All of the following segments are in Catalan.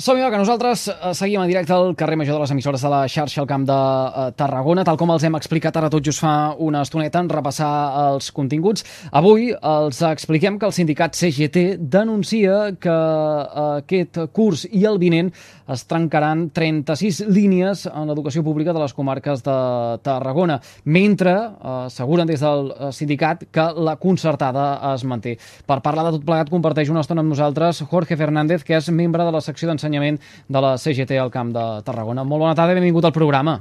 som que nosaltres eh, seguim en directe al carrer Major de les emissores de la xarxa al Camp de eh, Tarragona, tal com els hem explicat ara tot just fa una estoneta en repassar els continguts. Avui els expliquem que el sindicat CGT denuncia que eh, aquest curs i el vinent es trencaran 36 línies en l'educació pública de les comarques de Tarragona, mentre asseguren des del sindicat que la concertada es manté. Per parlar de tot plegat comparteix una estona amb nosaltres Jorge Fernández, que és membre de la secció d'ensenyament d'ensenyament de la CGT al Camp de Tarragona. Molt bona tarda i benvingut al programa.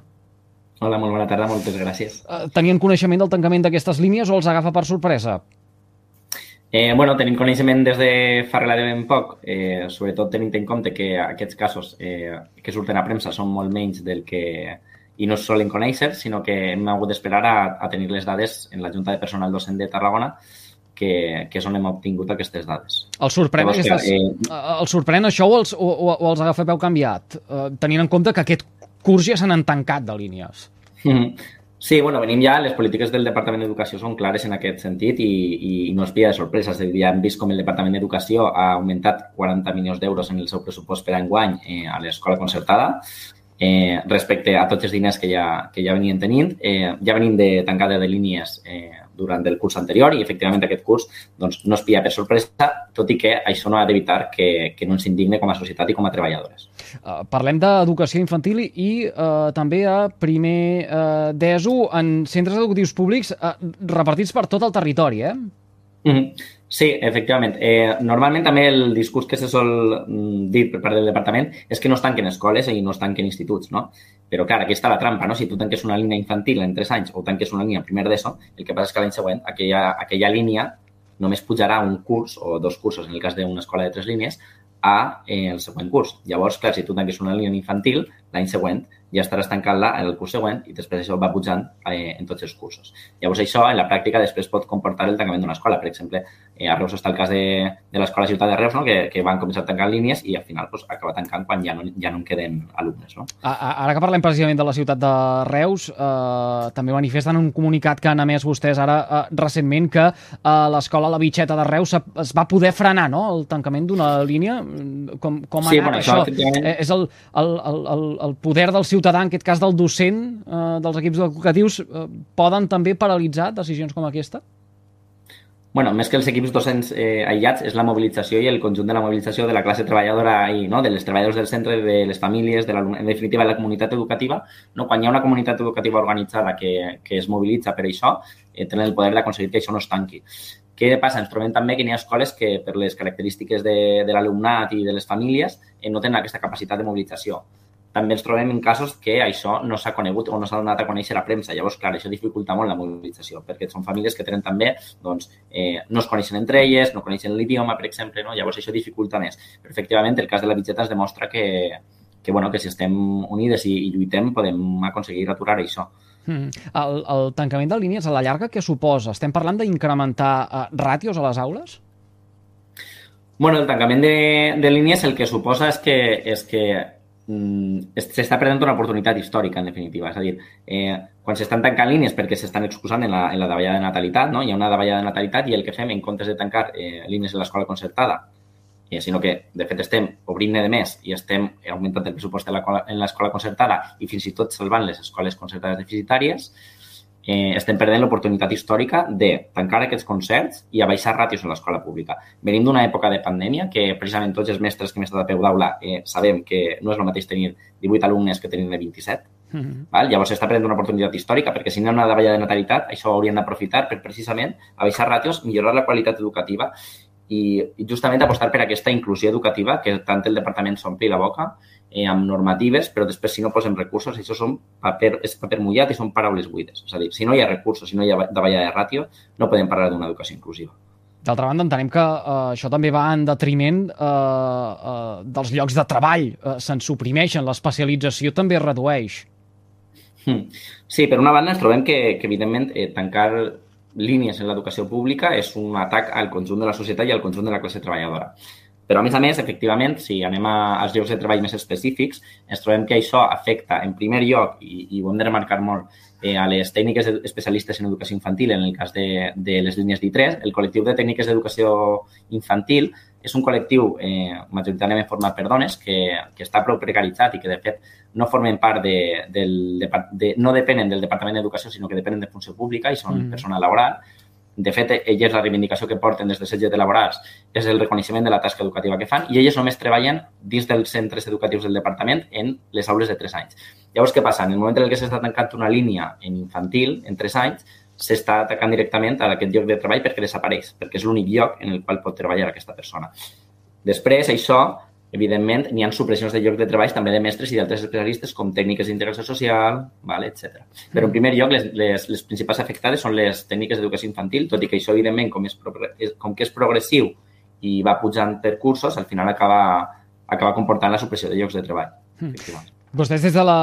Hola, molt bona tarda, moltes gràcies. Eh, tenien coneixement del tancament d'aquestes línies o els agafa per sorpresa? Eh, bueno, tenim coneixement des de fa relativament poc, eh, sobretot tenint en compte que aquests casos eh, que surten a premsa són molt menys del que i no es solen conèixer, sinó que hem hagut d'esperar a, a tenir les dades en la Junta de Personal Docent de Tarragona que, que és on hem obtingut aquestes dades. El sorprèn, Llavors, aquestes, que, eh... el sorprèn això o els, o, o, o els agafa peu canviat, eh, tenint en compte que aquest curs ja se n'han tancat de línies? -hmm. Sí, bueno, venim ja, les polítiques del Departament d'Educació són clares en aquest sentit i, i no és pia de sorpresa. És a dir, ja hem vist com el Departament d'Educació ha augmentat 40 milions d'euros en el seu pressupost per enguany eh, a l'escola concertada eh, respecte a tots els diners que ja, que ja venien tenint. Eh, ja venim de tancada de línies eh, durant el curs anterior i, efectivament, aquest curs doncs, no es pilla per sorpresa, tot i que això no ha d'evitar que, que no ens indigne com a societat i com a treballadores. Uh, parlem d'educació infantil i uh, també a primer uh, d'ESO en centres educatius públics uh, repartits per tot el territori, eh? Mm -hmm. Sí, efectivament. Eh, normalment també el discurs que se sol mm, dir per part del departament és que no es tanquen escoles i no es tanquen instituts, no? Però, clar, aquí està la trampa, no? Si tu tanques una línia infantil en 3 anys o tanques una línia primer d'ESO, el que passa és que l'any següent aquella, aquella línia només pujarà un curs o dos cursos, en el cas d'una escola de tres línies, a eh, el següent curs. Llavors, clar, si tu tanques una línia infantil, l'any següent ja estaràs tancant-la en el curs següent i després això va pujant eh, en tots els cursos. Llavors, això en la pràctica després pot comportar el tancament d'una escola. Per exemple, eh, a Reus està el cas de, de l'Escola Ciutat de Reus, no? que, que van començar a tancar línies i al final pues, acaba tancant quan ja no, ja no en queden alumnes. No? Ara que parlem precisament de la ciutat de Reus, eh, també manifesten un comunicat que han emès vostès ara eh, recentment que eh, l'escola La Bitxeta de Reus es va poder frenar no? el tancament d'una línia. Com, com ha sí, anat bueno, això? això? Eh, és el, el, el, el poder del ciutadà ciutadà, en aquest cas del docent eh, dels equips educatius, eh, poden també paralitzar decisions com aquesta? bueno, més que els equips docents eh, aïllats, és la mobilització i el conjunt de la mobilització de la classe treballadora i no? de les treballadors del centre, de les famílies, de en definitiva de la comunitat educativa. No? Quan hi ha una comunitat educativa organitzada que, que es mobilitza per això, eh, tenen el poder d'aconseguir que això no es tanqui. Què passa? Ens trobem també que hi ha escoles que, per les característiques de, de l'alumnat i de les famílies, eh, no tenen aquesta capacitat de mobilització també ens trobem en casos que això no s'ha conegut o no s'ha donat a conèixer a premsa. Llavors, clar, això dificulta molt la mobilització, perquè són famílies que tenen també, doncs, eh, no es coneixen entre elles, no coneixen l'idioma, per exemple, no? llavors això dificulta més. Però, efectivament, el cas de la bitxeta es demostra que, que, bueno, que si estem unides i, i lluitem podem aconseguir aturar això. Mm. El, el tancament de línies a la llarga què suposa? Estem parlant d'incrementar uh, ràtios a les aules? Bueno, el tancament de, de línies el que suposa és que, és que s'està perdent una oportunitat històrica, en definitiva. És a dir, eh, quan s'estan tancant línies perquè s'estan excusant en la, en la davallada de natalitat, no? hi ha una davallada de natalitat i el que fem en comptes de tancar eh, línies de l'escola concertada, eh, sinó que, de fet, estem obrint-ne de més i estem augmentant el pressupost en l'escola concertada i fins i tot salvant les escoles concertades deficitàries, eh, estem perdent l'oportunitat històrica de tancar aquests concerts i abaixar ràtios a l'escola pública. Venim d'una època de pandèmia que precisament tots els mestres que hem estat a peu d'aula eh, sabem que no és el mateix tenir 18 alumnes que tenir 27. Mm -hmm. val? Llavors s'està perdent una oportunitat històrica perquè si no hi ha una davalla de natalitat, això ho haurien d'aprofitar per precisament abaixar ràtios, millorar la qualitat educativa i, i justament apostar per aquesta inclusió educativa que tant el departament s'ompli la boca eh, amb normatives, però després si no posem recursos, això són paper, és paper mullat i són paraules buides. És a dir, si no hi ha recursos, si no hi ha davallada de ràtio, no podem parlar d'una educació inclusiva. D'altra banda, entenem que uh, això també va en detriment uh, uh, dels llocs de treball. Uh, Se'n suprimeixen, l'especialització també es redueix. Hmm. Sí, per una banda ens trobem que, que evidentment, eh, tancar línies en l'educació pública és un atac al conjunt de la societat i al conjunt de la classe treballadora. Però, a més a més, efectivament, si anem a, als llocs de treball més específics, ens trobem que això afecta, en primer lloc, i, i ho hem de remarcar molt, eh, a les tècniques especialistes en educació infantil, en el cas de, de les línies d'I3, el col·lectiu de tècniques d'educació infantil és un col·lectiu eh, majoritàriament format per dones que, que està prou precaritzat i que, de fet, no formen part de, del, de, de, no depenen del Departament d'Educació, sinó que depenen de funció pública i són mm. persona laboral. De fet, elles la reivindicació que porten des de setges de laborals és el reconeixement de la tasca educativa que fan i elles només treballen dins dels centres educatius del departament en les aules de 3 anys. Llavors, què passa? En el moment en què s'està tancant una línia en infantil, en 3 anys, s'està atacant directament a aquest lloc de treball perquè desapareix, perquè és l'únic lloc en el qual pot treballar aquesta persona. Després, això, evidentment, n'hi ha supressions de llocs de treball també de mestres i d'altres especialistes com tècniques d'integració social, vale, etc. Però, en primer lloc, les, les, les principals afectades són les tècniques d'educació infantil, tot i que això, evidentment, com, és, com que és progressiu i va pujant per cursos, al final acaba, acaba comportant la supressió de llocs de treball. Mm. Vostès des de la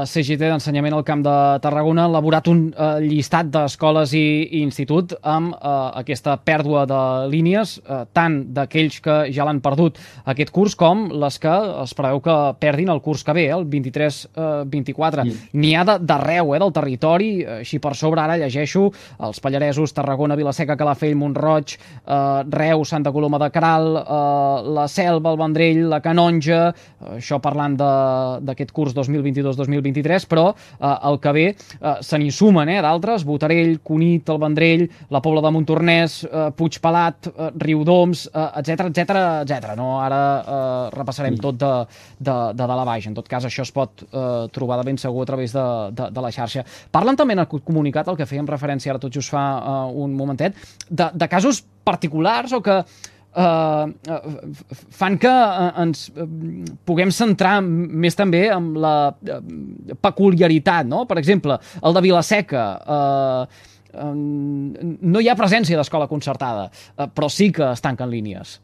uh, CGT d'Ensenyament al Camp de Tarragona han elaborat un uh, llistat d'escoles i, i institut amb uh, aquesta pèrdua de línies, uh, tant d'aquells que ja l'han perdut aquest curs com les que es preveu que perdin el curs que ve, el 23-24. Uh, N'hi ha d'arreu eh, del territori, així per sobre ara llegeixo els Pallaresos, Tarragona, Vilaseca, Calafell, Montroig, uh, Reus, Santa Coloma de Caral, uh, la Selva, el Vendrell, la Canonja, uh, això parlant d'aquest aquest curs 2022-2023, però eh, el que ve eh, se n'hi sumen eh, d'altres, Botarell, Cunit, el Vendrell, la Pobla de Montornès, eh, Puigpelat, eh, Riudoms, etc etc etc. No? Ara eh, repassarem tot de, de, de dalt a baix. En tot cas, això es pot eh, trobar de ben segur a través de, de, de la xarxa. Parlen també en el comunicat, el que fèiem referència ara tot just fa eh, un momentet, de, de casos particulars o que fan que uh, ens puguem centrar més també en la peculiaritat, no? Per exemple, el de Vilaseca, um, no hi ha presència d'escola concertada, però sí que es tanquen línies.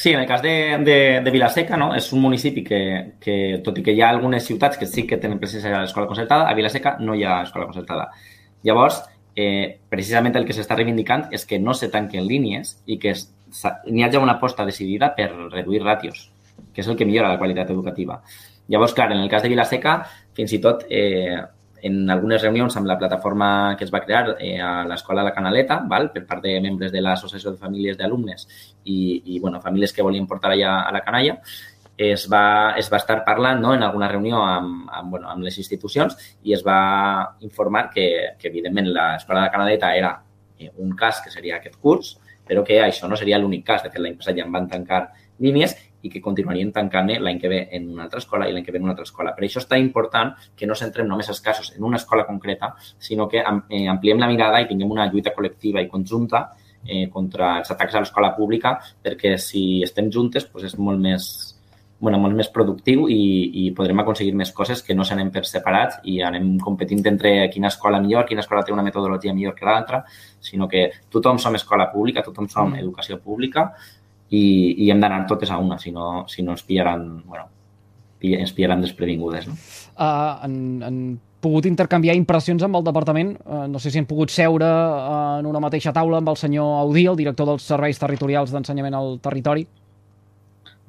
Sí, en el cas de, de, de Vilaseca, no? és un municipi que, que, tot i que hi ha algunes ciutats que sí que tenen presència a l'escola concertada, a Vilaseca no hi ha escola concertada. Llavors, eh, precisament el que s'està reivindicant és que no se tanquen línies i que n'hi hagi una aposta decidida per reduir ràtios, que és el que millora la qualitat educativa. Llavors, clar, en el cas de Vilaseca, fins i tot eh, en algunes reunions amb la plataforma que es va crear eh, a l'Escola La Canaleta, val? per part de membres de l'Associació de Famílies d'Alumnes i, i bueno, famílies que volien portar allà a la canalla, es va, es va estar parlant no, en alguna reunió amb, amb, bueno, amb les institucions i es va informar que, que evidentment, l'Escola de Canadeta era eh, un cas que seria aquest curs, però que això no seria l'únic cas. De fet, l'any passat ja en van tancar línies i que continuarien tancant l'any que ve en una altra escola i l'any que ve en una altra escola. Per això és tan important que no centrem només els casos en una escola concreta, sinó que eh, ampliem la mirada i tinguem una lluita col·lectiva i conjunta eh, contra els atacs a l'escola pública, perquè si estem juntes doncs és molt més, bueno, molt més productiu i, i podrem aconseguir més coses que no s'anem per separats i anem competint entre quina escola millor, quina escola té una metodologia millor que l'altra, sinó que tothom som escola pública, tothom som mm. educació pública i, i hem d'anar totes a una, si no, si no ens pillaran, bueno, ens pillaran desprevingudes. No? Uh, en, en pogut intercanviar impressions amb el departament. Uh, no sé si han pogut seure uh, en una mateixa taula amb el senyor Audí, el director dels serveis territorials d'ensenyament al territori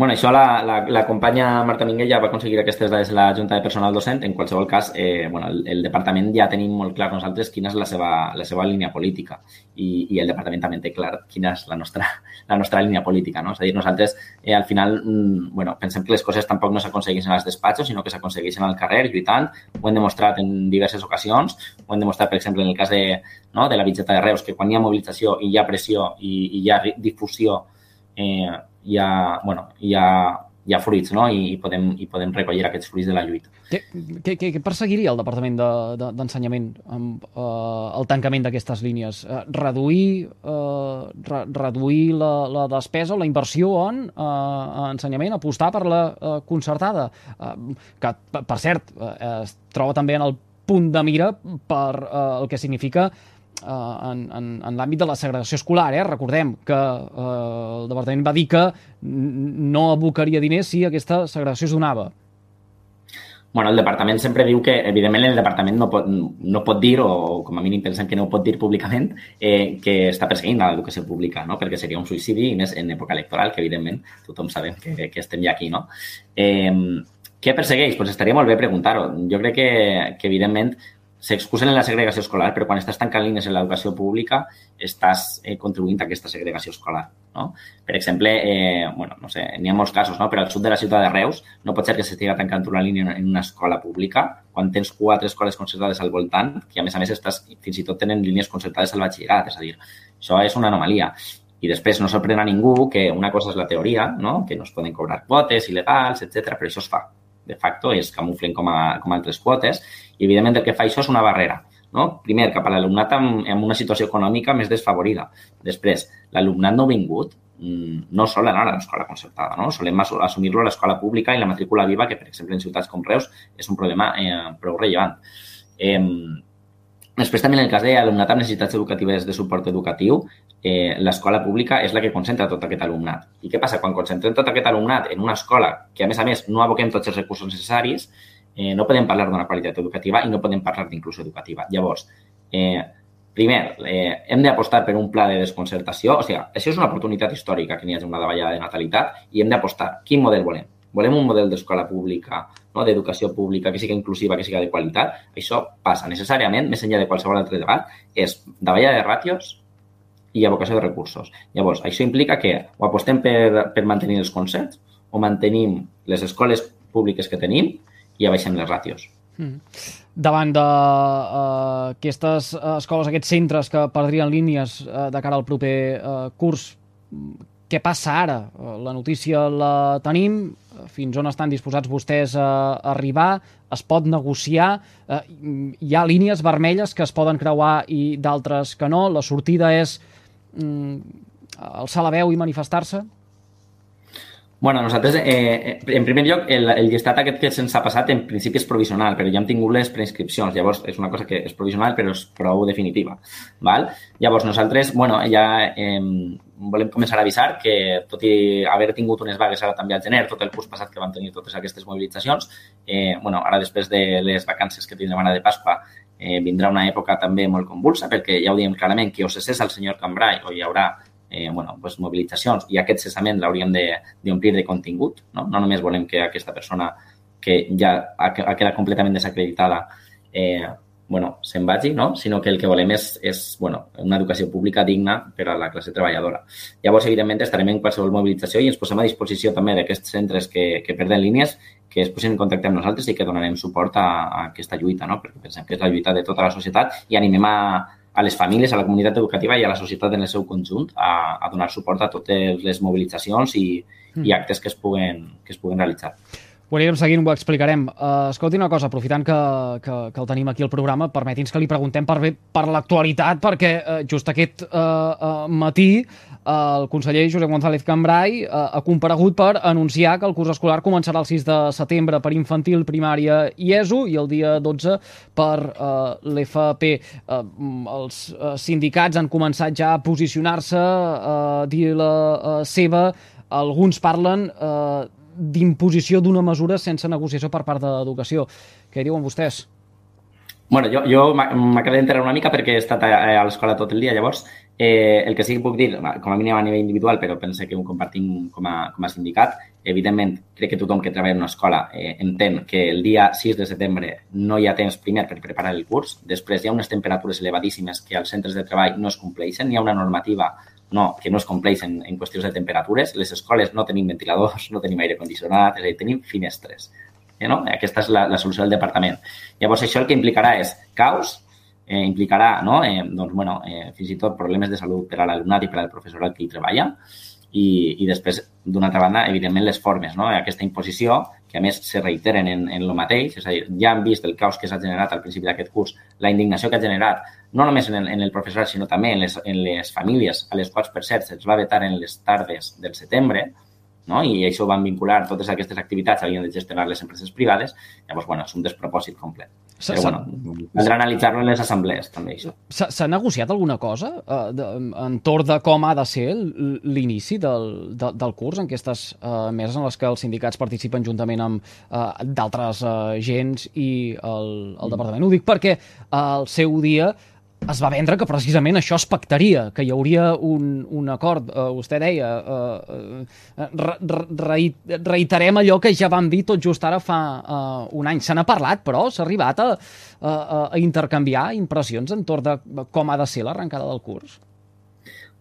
bueno, això la, la, la companya Marta Minguell ja va aconseguir aquestes dades de la Junta de Personal Docent. En qualsevol cas, eh, bueno, el, el departament ja tenim molt clar nosaltres quina és la seva, la seva línia política i, i el departament també té clar quina és la nostra, la nostra línia política. No? És a dir, nosaltres eh, al final mm, bueno, pensem que les coses tampoc no s'aconsegueixen als despatxos, sinó que s'aconsegueixen al carrer, lluitant. Ho hem demostrat en diverses ocasions. Ho hem demostrat, per exemple, en el cas de, no, de la bitxeta de Reus, que quan hi ha mobilització i hi ha pressió i, i hi ha difusió eh, hi ha, bueno, hi ha, hi ha fruits no? I, i, podem, i podem recollir aquests fruits de la lluita. Què, què, què perseguiria el Departament d'Ensenyament de, de, amb uh, el tancament d'aquestes línies? Uh, reduir, uh, re, reduir la, la despesa o la inversió en uh, ensenyament, apostar per la uh, concertada, uh, que, per cert, uh, es troba també en el punt de mira per uh, el que significa eh, en, en, en l'àmbit de la segregació escolar. Eh? Recordem que eh, el departament va dir que no abocaria diners si aquesta segregació es donava. Bueno, el departament sempre diu que, evidentment, el departament no pot, no pot dir, o com a mínim pensem que no pot dir públicament, eh, que està perseguint l'educació pública, no? perquè seria un suïcidi, i més en època electoral, que evidentment tothom sabem que, que estem ja aquí. No? Eh, què persegueix? Pues estaria molt bé preguntar-ho. Jo crec que, que evidentment, s'excusen en la segregació escolar, però quan estàs tancant línies en l'educació pública estàs eh, contribuint a aquesta segregació escolar. No? Per exemple, eh, bueno, no sé, n'hi ha molts casos, no? però al sud de la ciutat de Reus no pot ser que s'estigui tancant una línia en una escola pública quan tens quatre escoles concertades al voltant, que a més a més estàs, fins i tot tenen línies concertades al batxillerat, és a dir, això és una anomalia. I després no sorprèn a ningú que una cosa és la teoria, no? que no es poden cobrar quotes il·legals, etc, però això es fa de facto es camuflen com a, com altres quotes i, evidentment, el que fa això és una barrera. No? Primer, cap a l'alumnat amb, amb una situació econòmica més desfavorida. Després, l'alumnat no vingut mm, no sol anar a l'escola concertada, no? Solem assumir-lo a l'escola pública i la matrícula viva, que, per exemple, en ciutats com Reus és un problema eh, prou rellevant. Eh, després, també en el cas d'alumnat amb necessitats educatives de suport educatiu, eh, l'escola pública és la que concentra tot aquest alumnat. I què passa? Quan concentrem tot aquest alumnat en una escola que, a més a més, no aboquem tots els recursos necessaris, eh, no podem parlar d'una qualitat educativa i no podem parlar d'inclusió educativa. Llavors, eh, primer, eh, hem d'apostar per un pla de desconcertació. O sigui, això és una oportunitat històrica que n'hi hagi una davallada de natalitat i hem d'apostar. Quin model volem? Volem un model d'escola pública, no? d'educació pública, que sigui inclusiva, que sigui de qualitat. Això passa necessàriament, més enllà de qualsevol altre debat, és davallada de ràtios, i abocació de recursos. Llavors, això implica que o apostem per, per mantenir els concerts o mantenim les escoles públiques que tenim i abaixem les ràtios. Mm. Davant d'aquestes uh, escoles, aquests centres que perdrien línies uh, de cara al proper uh, curs, què passa ara? La notícia la tenim, fins on estan disposats vostès a arribar, es pot negociar, uh, hi ha línies vermelles que es poden creuar i d'altres que no, la sortida és mm, alçar la veu i manifestar-se? Bueno, nosaltres, eh, en primer lloc, el, el llistat aquest que se'ns ha passat en principi és provisional, però ja hem tingut les preinscripcions. Llavors, és una cosa que és provisional, però és prou definitiva. Val? Llavors, nosaltres, bueno, ja eh, volem començar a avisar que, tot i haver tingut unes vagues ara també al gener, tot el curs passat que van tenir totes aquestes mobilitzacions, eh, bueno, ara després de les vacances que tindrem ara de Pasqua, eh, vindrà una època també molt convulsa, perquè ja ho diem clarament, que o cessa el senyor Cambrai o hi haurà eh, bueno, pues, mobilitzacions i aquest cessament l'hauríem d'omplir de, de contingut. No? no només volem que aquesta persona que ja ha, ha quedat completament desacreditada eh, bueno, se'n vagi, no? sinó que el que volem és, és bueno, una educació pública digna per a la classe treballadora. Llavors, evidentment, estarem en qualsevol mobilització i ens posem a disposició també d'aquests centres que, que perden línies que es posin en contacte amb nosaltres i que donarem suport a, a aquesta lluita, no? perquè pensem que és la lluita de tota la societat i animem a, a les famílies, a la comunitat educativa i a la societat en el seu conjunt a, a donar suport a totes les mobilitzacions i, mm. i actes que es puguen, que es puguen realitzar. Ho anirem seguint, ho explicarem. Uh, escolti una cosa, aprofitant que, que, que el tenim aquí al programa, permeti'ns que li preguntem per, per l'actualitat, perquè uh, just aquest uh, uh, matí uh, el conseller Josep González Cambrai uh, ha comparegut per anunciar que el curs escolar començarà el 6 de setembre per infantil, primària i ESO i el dia 12 per uh, l'FP. Uh, els uh, sindicats han començat ja a posicionar-se, uh, a dir la uh, seva, alguns parlen uh, d'imposició d'una mesura sense negociació per part de l'educació. Què diuen vostès? bueno, jo, jo m'acabo d'entrar una mica perquè he estat a, a l'escola tot el dia, llavors eh, el que sí que puc dir, com a mínim a nivell individual, però pense que ho compartim com a, com a sindicat, evidentment crec que tothom que treballa en una escola eh, entén que el dia 6 de setembre no hi ha temps primer per preparar el curs, després hi ha unes temperatures elevadíssimes que als centres de treball no es compleixen, hi ha una normativa no, que no es compleix en, en qüestions de temperatures. Les escoles no tenim ventiladors, no tenim aire condicionat, és a dir, tenim finestres. Eh, no? Aquesta és la, la solució del departament. Llavors, això el que implicarà és caos, eh, implicarà no? eh, doncs, bueno, eh, fins i tot problemes de salut per a l'alumnat i per al professorat que hi treballa, i, i després, d'una altra banda, evidentment, les formes, no? aquesta imposició, que a més se reiteren en, en el mateix, és a dir, ja han vist el caos que s'ha generat al principi d'aquest curs, la indignació que ha generat no només en el, en el professorat, sinó també en les, en les famílies, a les quals, per cert, se'ls va vetar en les tardes del setembre, no? i això ho van vincular, totes aquestes activitats havien de gestionar les empreses privades, llavors, bueno, és un despropòsit complet. Però, bueno, caldrà analitzar-lo en les assemblees, també, això. S'ha negociat alguna cosa uh, de, entorn de com ha de ser l'inici del, de, del curs en aquestes uh, meses en les que els sindicats participen juntament amb uh, d'altres uh, agents i el, el mm. departament? Ho dic perquè al seu dia es va vendre que precisament això es pactaria, que hi hauria un, un acord. Uh, vostè deia, uh, uh, re, re, reiterem allò que ja vam dir tot just ara fa uh, un any. Se n'ha parlat, però s'ha arribat a, a, a intercanviar impressions entorn de com ha de ser l'arrencada del curs?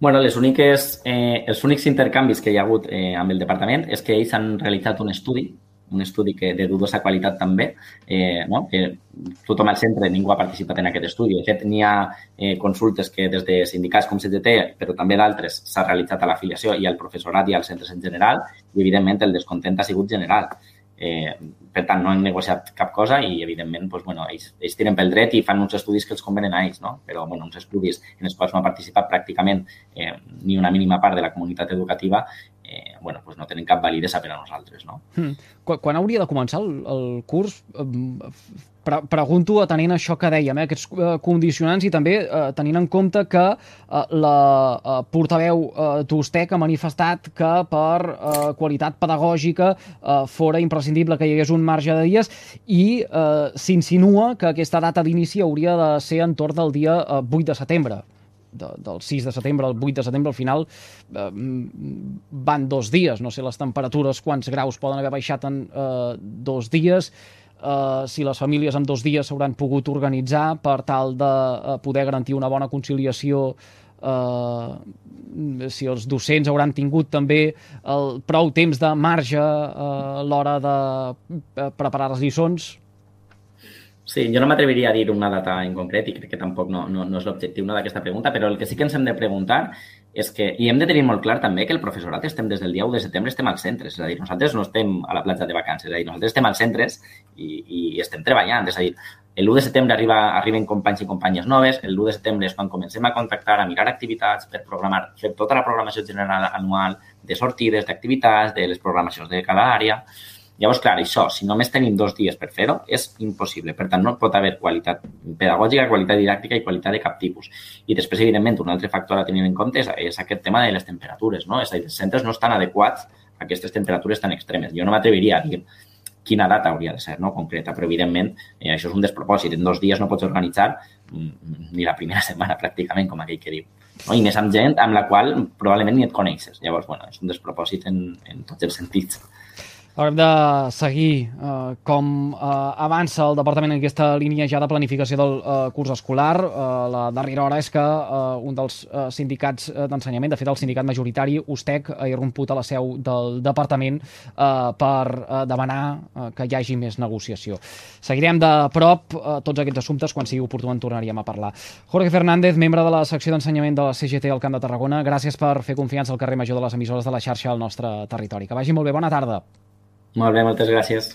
Bueno, les úniques, eh, els únics intercanvis que hi ha hagut eh, amb el departament és que ells han realitzat un estudi un estudi que de dudosa qualitat també, eh, no? que tothom al centre, ningú ha participat en aquest estudi. De fet, n'hi ha eh, consultes que des de sindicats com CGT, però també d'altres, s'ha realitzat a l'afiliació i al professorat i als centres en general i, evidentment, el descontent ha sigut general. Eh, per tant, no han negociat cap cosa i, evidentment, doncs, bueno, ells, ells tiren pel dret i fan uns estudis que els convenen a ells, no? però bueno, uns estudis en els quals no ha participat pràcticament eh, ni una mínima part de la comunitat educativa eh, bueno, pues no tenen cap validesa per a nosaltres. No? Hmm. Quan, quan hauria de començar el, el curs? Pre pregunto atenent això que dèiem, eh, aquests eh, condicionants i també eh, tenint en compte que eh, la eh, portaveu eh, d'Ustec ha manifestat que per eh, qualitat pedagògica eh, fora imprescindible que hi hagués un marge de dies i eh, s'insinua que aquesta data d'inici hauria de ser entorn del dia eh, 8 de setembre de, del 6 de setembre al 8 de setembre, al final eh, van dos dies. No sé les temperatures, quants graus poden haver baixat en eh, dos dies, eh, si les famílies en dos dies s'hauran pogut organitzar per tal de eh, poder garantir una bona conciliació eh, si els docents hauran tingut també el prou temps de marge eh, a l'hora de eh, preparar les lliçons, Sí, jo no m'atreviria a dir una data en concret i crec que tampoc no, no, no és l'objectiu no, d'aquesta pregunta, però el que sí que ens hem de preguntar és que, i hem de tenir molt clar també que el professorat estem des del dia 1 de setembre estem als centres, és a dir, nosaltres no estem a la platja de vacances, és a dir, nosaltres estem als centres i, i estem treballant, és a dir, l'1 de setembre arriba, arriben companys i companyes noves, el 1 de setembre és quan comencem a contactar, a mirar activitats per programar, fer tota la programació general anual de sortides, d'activitats, de les programacions de cada àrea, Llavors, clar, això, si només tenim dos dies per fer-ho, és impossible. Per tant, no pot haver qualitat pedagògica, qualitat didàctica i qualitat de cap tipus. I després, evidentment, un altre factor a tenir en compte és, és aquest tema de les temperatures. No? És a dir, els centres no estan adequats a aquestes temperatures tan extremes. Jo no m'atreviria a dir quina data hauria de ser no? concreta, però evidentment eh, això és un despropòsit. En dos dies no pots organitzar mm, ni la primera setmana pràcticament, com aquell que diu. No? I més amb gent amb la qual probablement ni et coneixes. Llavors, bueno, és un despropòsit en, en tots els sentits. Haurem de seguir eh, com eh, avança el Departament en aquesta línia ja de planificació del eh, curs escolar. Eh, la darrera hora és que eh, un dels eh, sindicats eh, d'ensenyament, de fet el sindicat majoritari, USTEC, ha irromput a la seu del Departament eh, per eh, demanar eh, que hi hagi més negociació. Seguirem de prop eh, tots aquests assumptes, quan sigui oportú en tornaríem a parlar. Jorge Fernández, membre de la secció d'ensenyament de la CGT al Camp de Tarragona, gràcies per fer confiança al carrer major de les emissores de la xarxa al nostre territori. Que vagi molt bé, bona tarda. Molt bé, moltes gràcies.